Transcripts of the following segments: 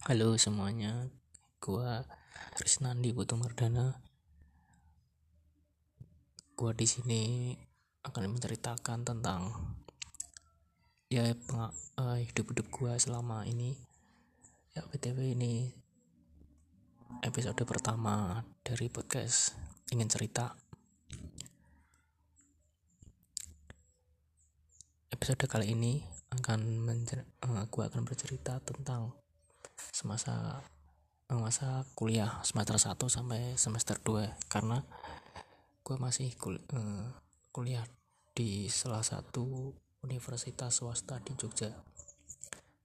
Halo semuanya, gua Risnandi Putu Mardana. Gua di sini akan menceritakan tentang ya peng- uh, hidup-hidup gua selama ini. Ya btw ini episode pertama dari podcast ingin cerita. Episode kali ini akan uh, gua akan bercerita tentang semasa masa kuliah semester 1 sampai semester 2 karena gue masih kul uh, kuliah di salah satu universitas swasta di Jogja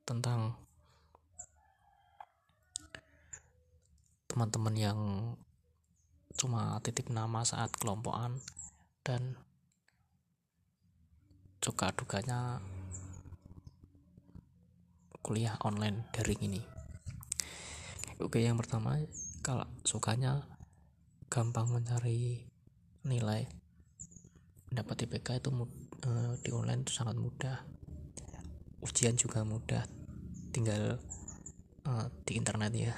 tentang teman-teman yang cuma titip nama saat kelompokan dan suka dukanya kuliah online daring ini oke yang pertama kalau sukanya gampang mencari nilai dapat IPK itu uh, di online itu sangat mudah. Ujian juga mudah tinggal uh, di internet ya.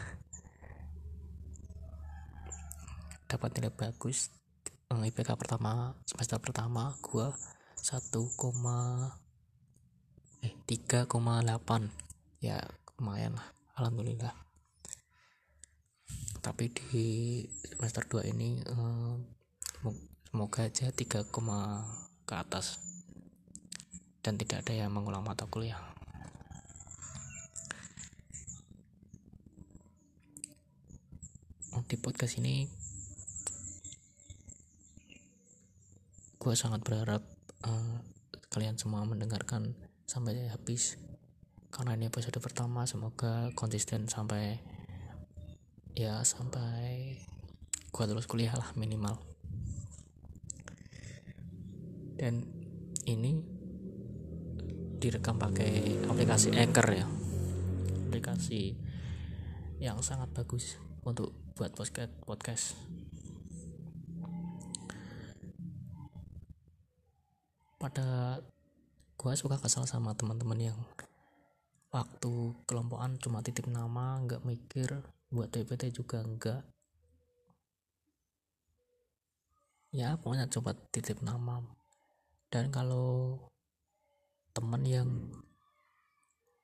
Dapat nilai bagus eh, IPK pertama semester pertama gua 1, eh 3,8 ya lumayan lah alhamdulillah tapi di semester 2 ini um, semoga aja 3, ke atas. Dan tidak ada yang mengulang mata kuliah. Di podcast ini gue sangat berharap uh, kalian semua mendengarkan sampai habis. Karena ini episode pertama semoga konsisten sampai ya sampai gua lulus kuliah lah minimal. Dan ini direkam pakai aplikasi Anchor ya. Aplikasi yang sangat bagus untuk buat podcast podcast. Pada gua suka kesal sama teman-teman yang waktu kelompokan cuma titip nama nggak mikir buat TPT juga enggak. Ya pokoknya coba titip nama. Dan kalau teman yang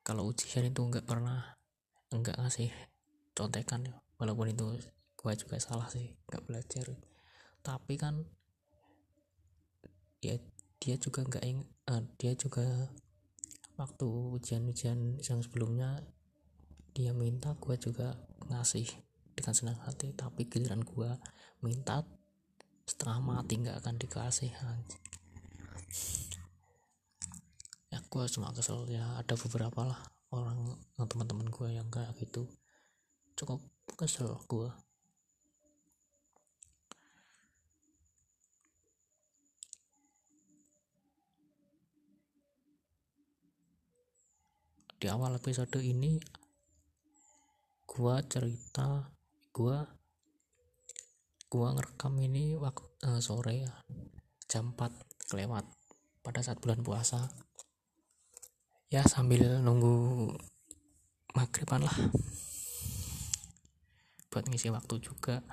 kalau ujian itu enggak pernah enggak ngasih contekan walaupun itu gua juga salah sih enggak belajar. Tapi kan ya dia juga enggak ing uh, dia juga waktu ujian-ujian yang sebelumnya dia minta gua juga ngasih dengan senang hati tapi giliran gua minta setengah mati nggak akan dikasih ya gua cuma kesel ya ada beberapa lah orang teman-teman gua yang kayak gitu. Cukup kesel gua. Di awal episode ini gua cerita gua gua ngerekam ini waktu uh, sore ya jam 4 kelewat pada saat bulan puasa. Ya sambil nunggu maghriban lah. Buat ngisi waktu juga.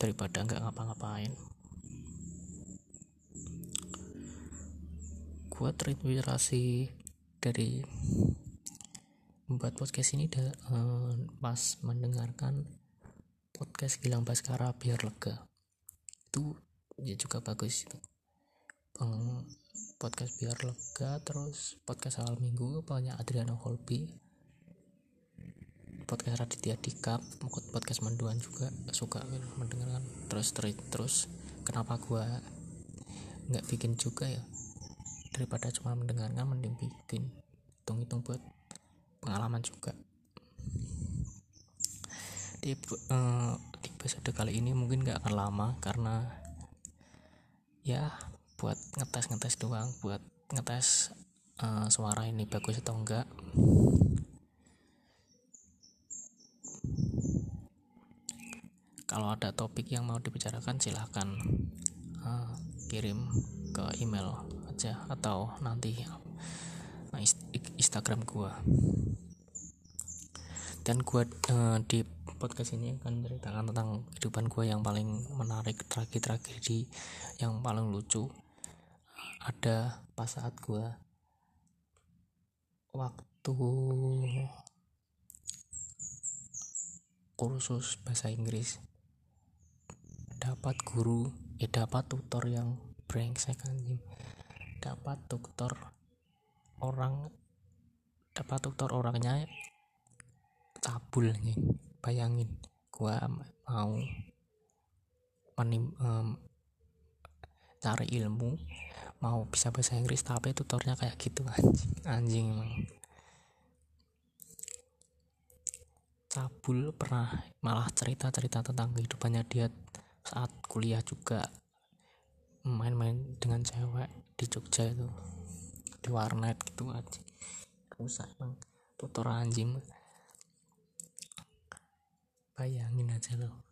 Daripada nggak ngapa-ngapain. Gua terinspirasi dari membuat podcast ini da, uh, pas mendengarkan podcast Gilang Baskara biar lega. Itu ya juga bagus itu. Peng, podcast biar lega terus podcast awal minggu banyak Adriano Holby. Podcast Raditya Dika podcast Menduan juga suka mendengarkan. Terus terus terus kenapa gua nggak bikin juga ya. Daripada cuma mendengarkan mending bikin hitung-hitung buat pengalaman juga. Di uh, di episode kali ini mungkin gak akan lama karena ya buat ngetes ngetes doang buat ngetes uh, suara ini bagus atau enggak. Kalau ada topik yang mau dibicarakan silahkan uh, kirim ke email aja atau nanti nah, Instagram gua. Dan gua uh, di podcast ini akan menceritakan tentang kehidupan gua yang paling menarik tragedi-tragedi yang paling lucu. Ada pas saat gua waktu kursus bahasa Inggris dapat guru eh dapat tutor yang brengsek anjing. Dapat tutor orang dapat tutor orangnya? Cabul nih bayangin. Gua mau menim um, cari ilmu mau bisa bahasa Inggris tapi tutornya kayak gitu anjing. Anjing emang. Cabul pernah malah cerita-cerita tentang kehidupannya dia saat kuliah juga. Main-main dengan cewek di Jogja itu. Di warnet gitu aja rusak bang tutor anjing bayangin aja lo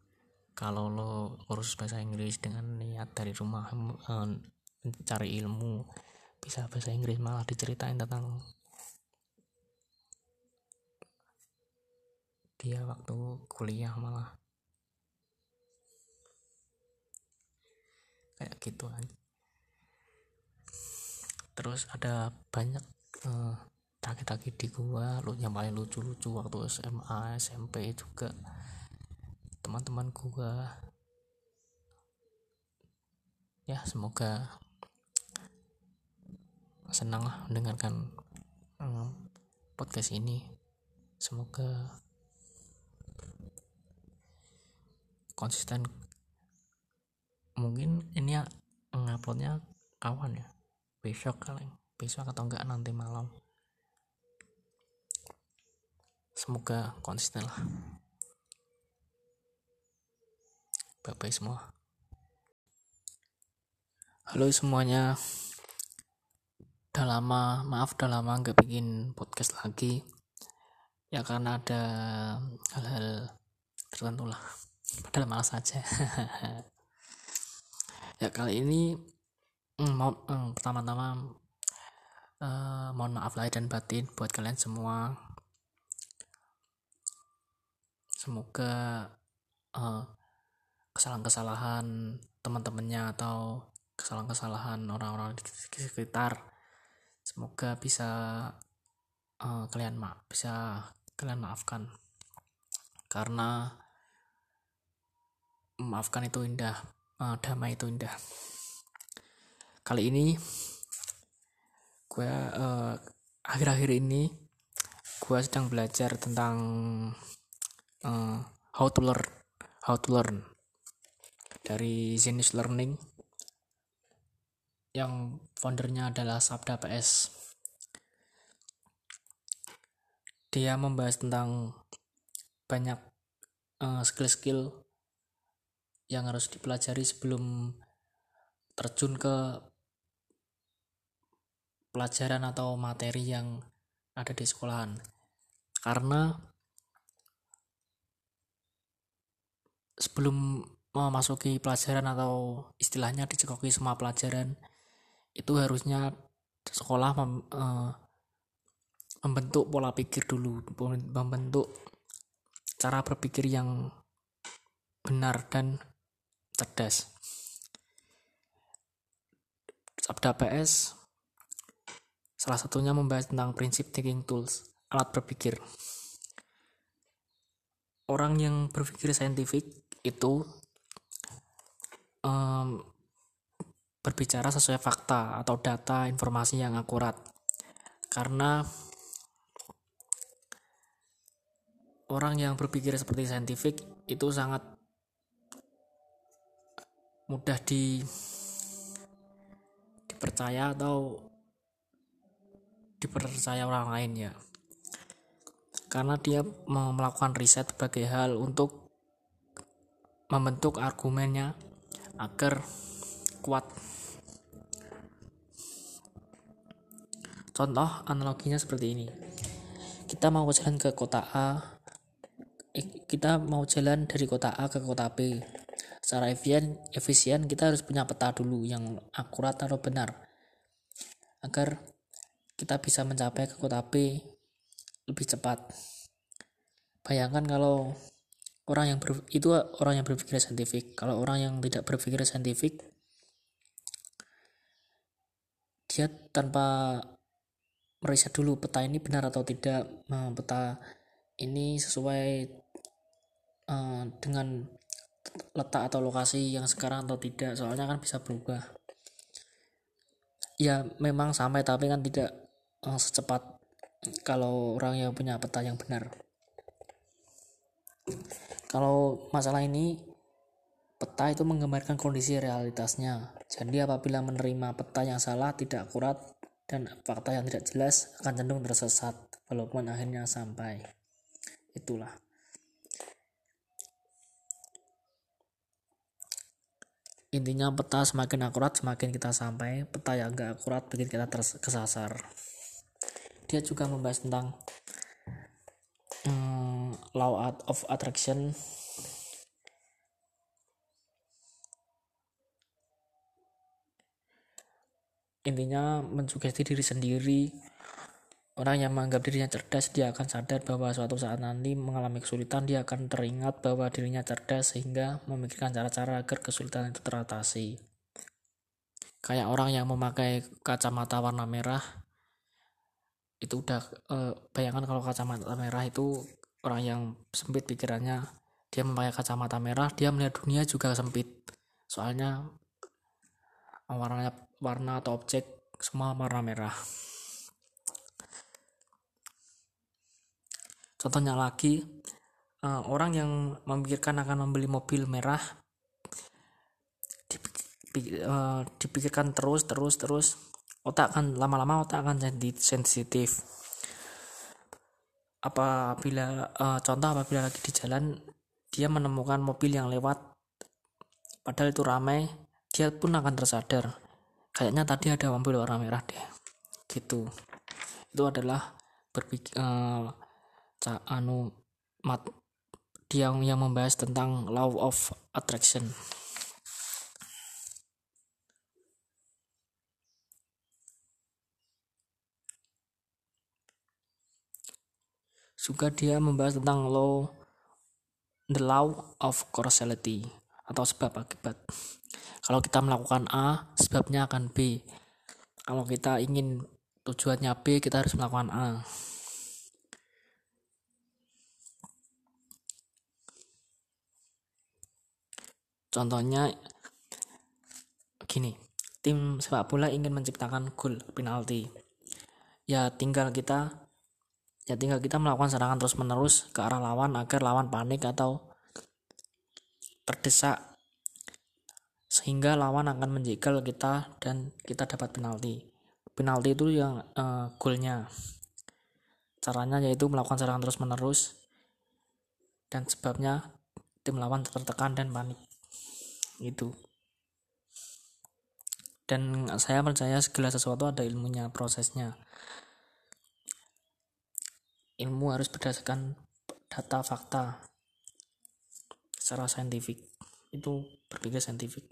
kalau lo urus bahasa Inggris dengan niat dari rumah eh, cari ilmu bisa bahasa Inggris malah diceritain tentang dia waktu kuliah malah. Kayak gitu aja. Terus ada banyak uh, taki-taki di gua lu yang paling lucu-lucu waktu SMA SMP juga. Teman-teman gua. Ya semoga senang lah mendengarkan um, podcast ini. Semoga konsisten. Mungkin ini ya nguploadnya kawan ya? Besok kali besok atau enggak nanti malam semoga konsisten lah. Bye bye semua. Halo semuanya. Udah lama maaf udah lama nggak bikin podcast lagi. Ya karena ada hal-hal tertentu lah. Padahal malas aja. Ya kali ini mm, mau mm, pertama-tama uh, mohon maaf lahir dan batin buat kalian semua semoga uh, kesalahan-kesalahan teman-temannya atau kesalahan-kesalahan orang-orang di sekitar semoga bisa uh, kalian maaf bisa kalian maafkan. Karena memaafkan itu indah uh, damai itu indah. Kali ini gue uh, akhir-akhir ini gue sedang belajar tentang uh, how to learn how to learn dari Zenus Learning yang foundernya adalah Sabda PS dia membahas tentang banyak skill-skill uh, yang harus dipelajari sebelum terjun ke pelajaran atau materi yang ada di sekolahan. Karena sebelum memasuki pelajaran atau istilahnya dicekoki semua pelajaran itu harusnya sekolah mem, uh, membentuk pola pikir dulu membentuk cara berpikir yang benar dan cerdas. Sabda PS salah satunya membahas tentang prinsip thinking tools, alat berpikir. Orang yang berpikir saintifik itu um, berbicara sesuai fakta atau data informasi yang akurat. Karena orang yang berpikir seperti saintifik itu sangat mudah di dipercaya atau dipercaya orang lain ya karena dia melakukan riset sebagai hal untuk membentuk argumennya agar kuat. Contoh analoginya seperti ini. Kita mau jalan ke kota A eh, kita mau jalan dari kota A ke kota B. Secara efisien, efisien kita harus punya peta dulu yang akurat atau benar. Agar kita bisa mencapai ke kota B lebih cepat. Bayangkan kalau orang yang ber, itu orang yang berpikir saintifik. Kalau orang yang tidak berpikir saintifik dia tanpa meriset dulu peta ini benar atau tidak peta ini sesuai uh, dengan letak atau lokasi yang sekarang atau tidak. Soalnya kan bisa berubah. Ya memang sampai tapi kan tidak uh, secepat kalau orang yang punya peta yang benar kalau masalah ini peta itu menggambarkan kondisi realitasnya. Jadi apabila menerima peta yang salah tidak akurat dan fakta yang tidak jelas akan cenderung tersesat walaupun akhirnya sampai. Itulah. Intinya peta semakin akurat semakin kita sampai. Peta yang enggak akurat bikin kita tersasar dia juga membahas tentang law of attraction intinya mensugesti diri sendiri Orang yang menganggap dirinya cerdas, dia akan sadar bahwa suatu saat nanti mengalami kesulitan, dia akan teringat bahwa dirinya cerdas sehingga memikirkan cara-cara agar kesulitan itu teratasi. Kayak orang yang memakai kacamata warna merah, itu udah eh, bayangkan kalau kacamata merah itu orang yang sempit pikirannya, dia memakai kacamata merah, dia melihat dunia juga sempit. Soalnya warnanya warna atau objek semua warna merah. Contohnya lagi, uh, orang yang memikirkan akan membeli mobil merah uh, dipikirkan terus terus terus otak akan lama-lama otak akan jadi sensitif apabila uh, contoh apabila lagi di jalan dia menemukan mobil yang lewat. Padahal itu ramai dia pun akan tersadar. Kayaknya tadi ada mobil warna merah deh. Gitu. Itu adalah berpikir uh, anu mat dia yang membahas tentang law of attraction juga dia membahas tentang law the law of causality atau sebab akibat. Kalau kita melakukan A sebabnya akan B. Kalau kita ingin tujuannya B kita harus melakukan A. Contohnya gini, tim sepak bola ingin menciptakan gol penalti. Ya tinggal kita ya tinggal kita melakukan serangan terus-menerus ke arah lawan agar lawan panik atau terdesak sehingga lawan akan menjegal kita dan kita dapat penalti. Penalti itu yang uh, golnya. Caranya yaitu melakukan serangan terus-menerus dan sebabnya tim lawan tertekan dan panik itu dan saya percaya segala sesuatu ada ilmunya prosesnya ilmu harus berdasarkan data fakta secara saintifik. Itu berpikir saintifik.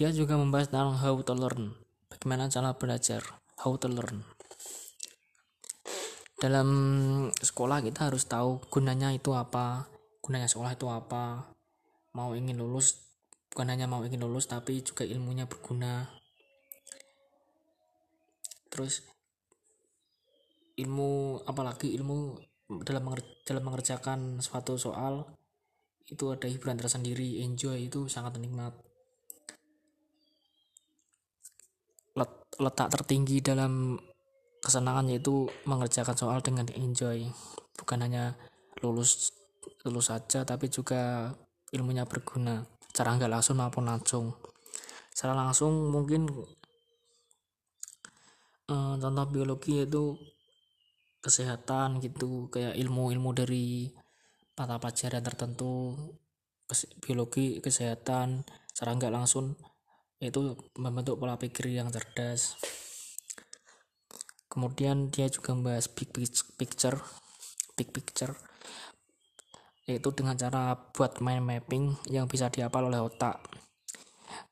Dia juga membahas tentang how to learn bagaimana cara belajar how to learn. Dalam sekolah kita harus tahu gunanya itu apa gunanya sekolah itu apa mau ingin lulus bukan hanya mau ingin lulus tapi juga ilmunya berguna. Terus ilmu apalagi ilmu dalam dalam mengerjakan suatu soal itu ada hiburan tersendiri enjoy itu sangat nikmat. Letak tertinggi dalam kesenangan yaitu mengerjakan soal dengan enjoy. Bukan hanya lulus lulus saja tapi juga ilmunya berguna cara nggak langsung maupun langsung. Secara langsung mungkin eh, contoh biologi yaitu kesehatan gitu kayak ilmu-ilmu dari mata pelajaran tertentu biologi kesehatan secara nggak langsung itu membentuk pola pikir yang cerdas. Kemudian dia juga membahas big picture big picture yaitu dengan cara buat mind mapping yang bisa dihafal oleh otak.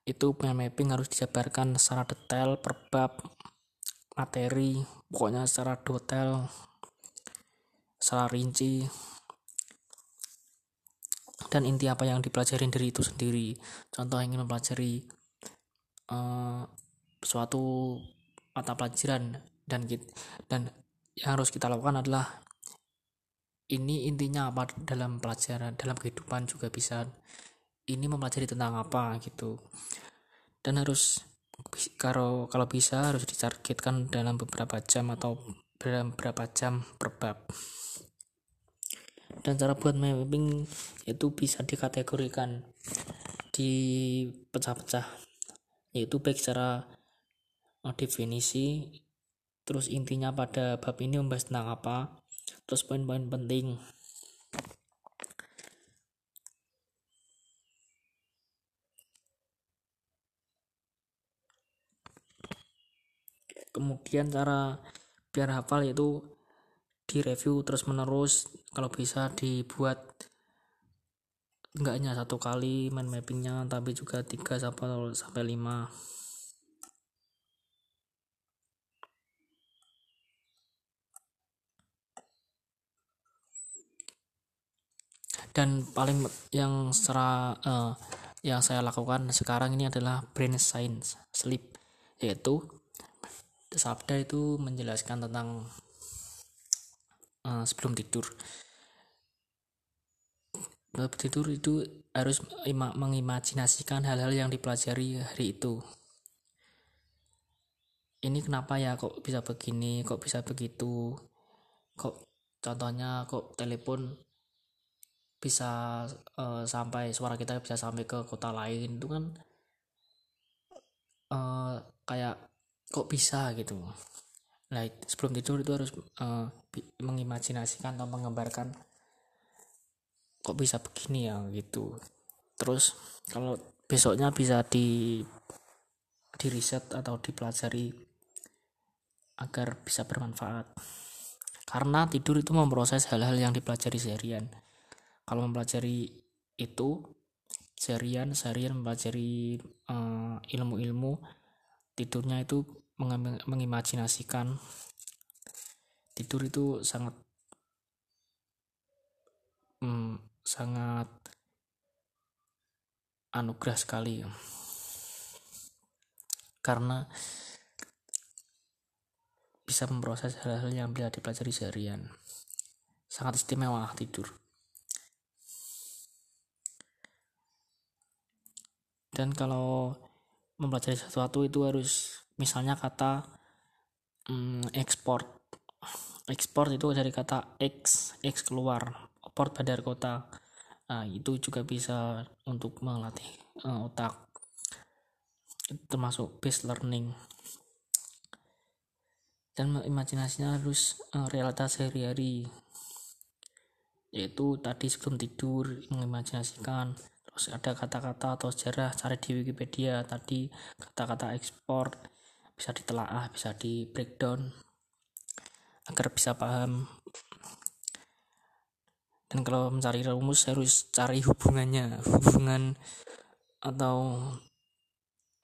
Itu mind mapping harus dijabarkan secara detail per bab materi pokoknya secara detail secara rinci. Dan inti apa yang dipelajari dari itu sendiri. Contoh ingin mempelajari uh, suatu mata pelajaran dan dan yang harus kita lakukan adalah ini intinya apa? Dalam pelajaran dalam kehidupan juga bisa ini mempelajari tentang apa gitu. Dan harus kalau kalau bisa harus ditargetkan dalam beberapa jam atau dalam beberapa jam per bab. Dan cara buat mapping itu bisa dikategorikan di pecah-pecah yaitu baik secara eh, definisi terus intinya pada bab ini membahas tentang apa terus poin-poin penting. Kemudian cara biar hafal itu direview terus menerus kalau bisa dibuat enggak hanya satu kali main mappingnya tapi juga 3 sampai sampai 5 dan paling yang secara uh, yang saya lakukan sekarang ini adalah brain science sleep. Yaitu sabda itu menjelaskan tentang uh, sebelum tidur. Sebelum tidur itu harus mengimajinasikan hal-hal yang dipelajari hari itu. Ini kenapa ya kok bisa begini kok bisa begitu? Kok contohnya kok telepon bisa uh, sampai suara kita bisa sampai ke kota lain itu kan uh, kayak kok bisa gitu. Nah sebelum tidur itu harus uh, mengimajinasikan atau menggambarkan kok bisa begini ya gitu. Terus kalau besoknya bisa di di riset atau dipelajari agar bisa bermanfaat. Karena tidur itu memproses hal-hal yang dipelajari seharian kalau mempelajari itu seharian seharian mempelajari eh, ilmu-ilmu tidurnya itu mengimajinasikan. Tidur itu sangat um, sangat anugerah sekali. Karena bisa memproses hal-hal yang bisa dipelajari seharian. Sangat istimewa tidur dan kalau mempelajari sesuatu itu harus misalnya kata hmm, ekspor ekspor itu dari kata X X keluar port bandar kota. Nah, itu juga bisa untuk melatih uh, otak. Termasuk base learning. Dan imajinasinya harus uh, realitas sehari-hari. Yaitu tadi sebelum tidur mengimajinasikan ada kata-kata atau sejarah cari di Wikipedia tadi kata-kata ekspor bisa ditelaah bisa di breakdown agar bisa paham. Dan kalau mencari rumus harus cari hubungannya hubungan atau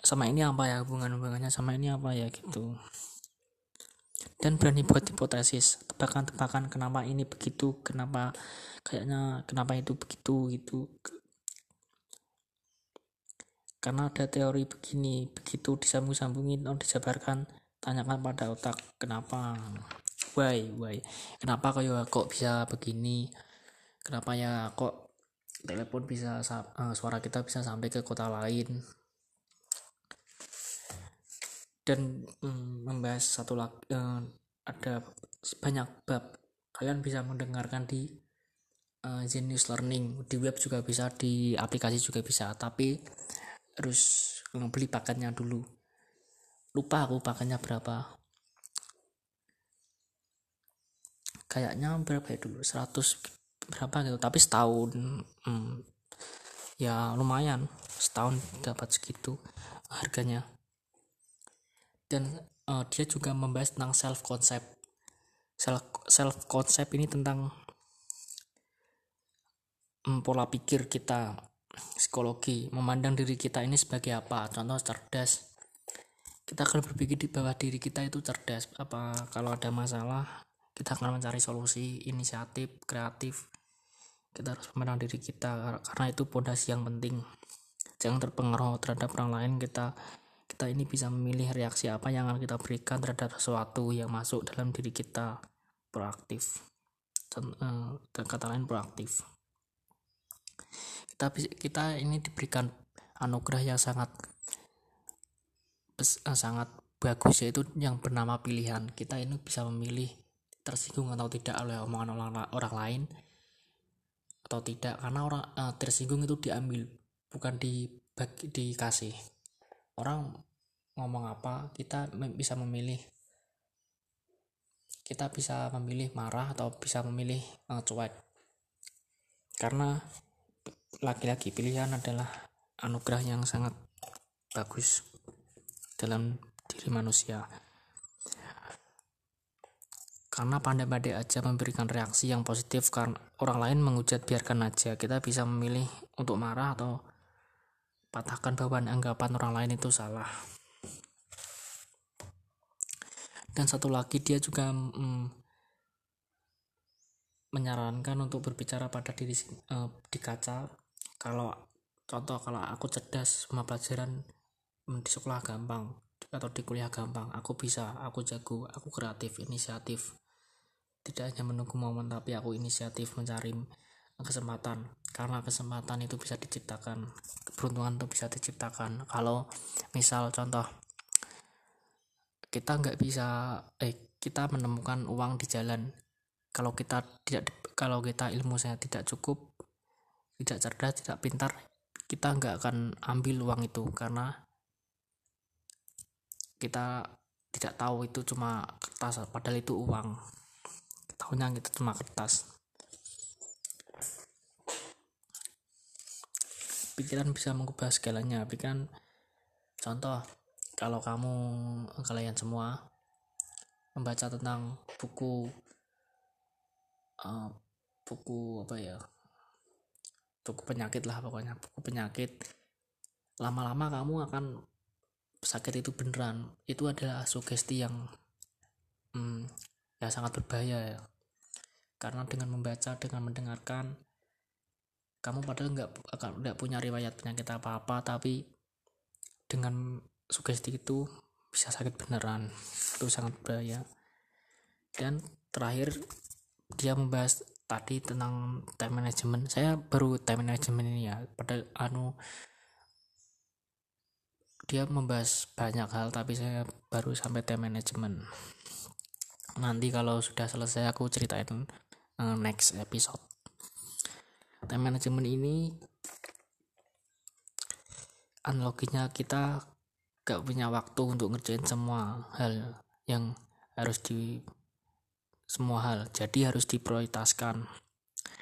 sama ini apa ya hubungan hubungannya sama ini apa ya gitu. Dan berani buat hipotesis tebakan-tebakan kenapa ini begitu kenapa kayaknya kenapa itu begitu gitu karena ada teori begini begitu disambung-sambungin atau dijabarkan tanyakan pada otak kenapa? Why why? Kenapa kok ya kok bisa begini? Kenapa ya kok telepon bisa uh, suara kita bisa sampai ke kota lain? Dan um, membahas satu lagi uh, ada banyak bab. Kalian bisa mendengarkan di uh, Genius Learning. Di web juga bisa di aplikasi juga bisa. Tapi harus beli paketnya dulu. Lupa aku paketnya berapa. Kayaknya berapa ya dulu? 100 berapa gitu. Tapi setahun hmm, ya lumayan. Setahun dapat segitu harganya. Dan uh, dia juga membahas tentang self concept self self concept ini tentang mm, pola pikir kita psikologi memandang diri kita ini sebagai apa. Contoh cerdas. Kita akan berpikir di bawah diri kita itu cerdas. Apa kalau ada masalah kita akan mencari solusi inisiatif kreatif. Kita harus memandang diri kita karena itu pondasi yang penting. Jangan terpengaruh terhadap orang lain. Kita kita ini bisa memilih reaksi apa yang akan kita berikan terhadap sesuatu yang masuk dalam diri kita. Proaktif. Dan eh, kata lain proaktif kita kita ini diberikan anugerah yang sangat Eh, sangat bagus yaitu yang bernama pilihan. Kita ini bisa memilih tersinggung atau tidak oleh omongan orang, orang lain atau tidak karena orang uh, tersinggung itu diambil bukan dibagi dikasih. Orang ngomong apa kita bisa memilih kita bisa memilih marah atau bisa memilih uh, cuek. Karena lagi-lagi pilihan adalah anugerah yang sangat bagus dalam diri manusia. Karena pandai-pandai aja memberikan reaksi yang positif karena orang lain menghujat biarkan aja kita bisa memilih untuk marah atau patahkan bahwa anggapan orang lain itu salah. Dan satu lagi dia juga mm, menyarankan untuk berbicara pada diri uh, di kaca kalau contoh kalau aku cerdas sama pelajaran Hmm, di sekolah gampang atau di kuliah gampang aku bisa aku jago aku kreatif inisiatif. Tidak hanya menunggu momen tapi aku inisiatif mencari kesempatan. Karena kesempatan itu bisa diciptakan keberuntungan itu bisa diciptakan. Kalau misal contoh kita nggak bisa eh kita menemukan uang di jalan. Kalau kita tidak kalau kita ilmu saya tidak cukup tidak cerdas tidak pintar kita nggak akan ambil uang itu karena kita tidak tahu itu cuma kertas padahal itu uang. Tahunya kita cuma kertas. Pikiran bisa mengubah segalanya. Pikiran contoh kalau kamu kalian semua membaca tentang buku uh, buku apa ya buku penyakit lah pokoknya. Buku penyakit. Lama-lama kamu akan sakit itu beneran. Itu adalah sugesti yang hmm, ya sangat berbahaya ya. Karena dengan membaca dengan mendengarkan kamu padahal nggak nggak punya riwayat penyakit apa apa tapi dengan sugesti itu bisa sakit beneran. Itu sangat berbahaya. Dan terakhir dia membahas tadi tentang time management. Saya baru time management ini ya. Padahal anu dia membahas banyak hal tapi saya baru sampai time management. Nanti kalau sudah selesai aku ceritain uh, next episode. Time management ini analoginya kita gak punya waktu untuk ngerjain semua hal yang harus di semua hal. Jadi harus diprioritaskan.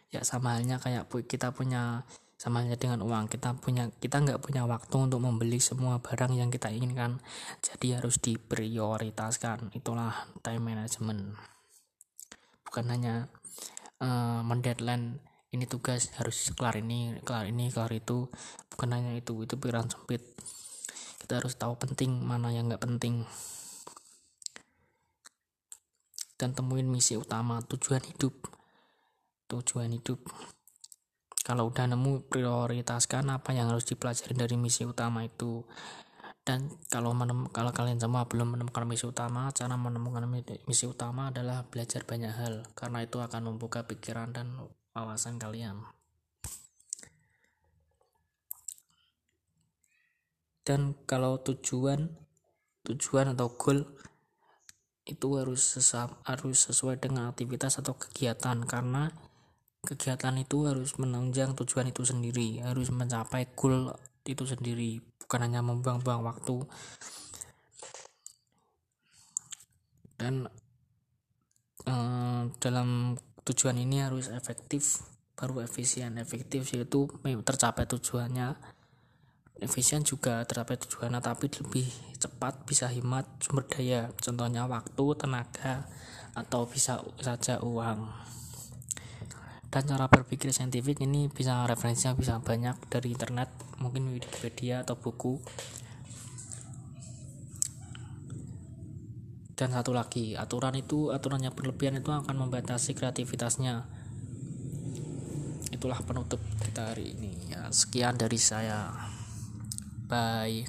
Ya sama halnya kayak kita punya sama halnya dengan uang. Kita punya kita nggak punya waktu untuk membeli semua barang yang kita inginkan. Jadi harus diprioritaskan. Itulah time management. Bukan hanya uh, mendeadline ini tugas harus kelar ini kelar ini kelar itu. Bukan hanya itu itu pikiran sempit. Kita harus tahu penting mana yang nggak penting dan temuin misi utama tujuan hidup. Tujuan hidup. Kalau udah nemu prioritaskan apa yang harus dipelajari dari misi utama itu. Dan kalau menem, kalau kalian semua belum menemukan misi utama cara menemukan misi utama adalah belajar banyak hal karena itu akan membuka pikiran dan wawasan kalian. Dan kalau tujuan tujuan atau goal itu harus sesam, harus sesuai dengan aktivitas atau kegiatan karena kegiatan itu harus menunjang tujuan itu sendiri harus mencapai goal itu sendiri bukan hanya membuang-buang waktu. Dan eh, dalam tujuan ini harus efektif baru efisien. Efektif yaitu tercapai tujuannya efisien juga tercapai tujuannya tapi lebih cepat bisa hemat sumber daya. Contohnya waktu tenaga atau bisa saja uang. Dan cara berpikir saintifik ini bisa referensinya bisa banyak dari internet mungkin Wikipedia atau buku. Dan satu lagi aturan itu aturannya berlebihan itu akan membatasi kreativitasnya. Itulah penutup kita hari ini. Ya sekian dari saya bye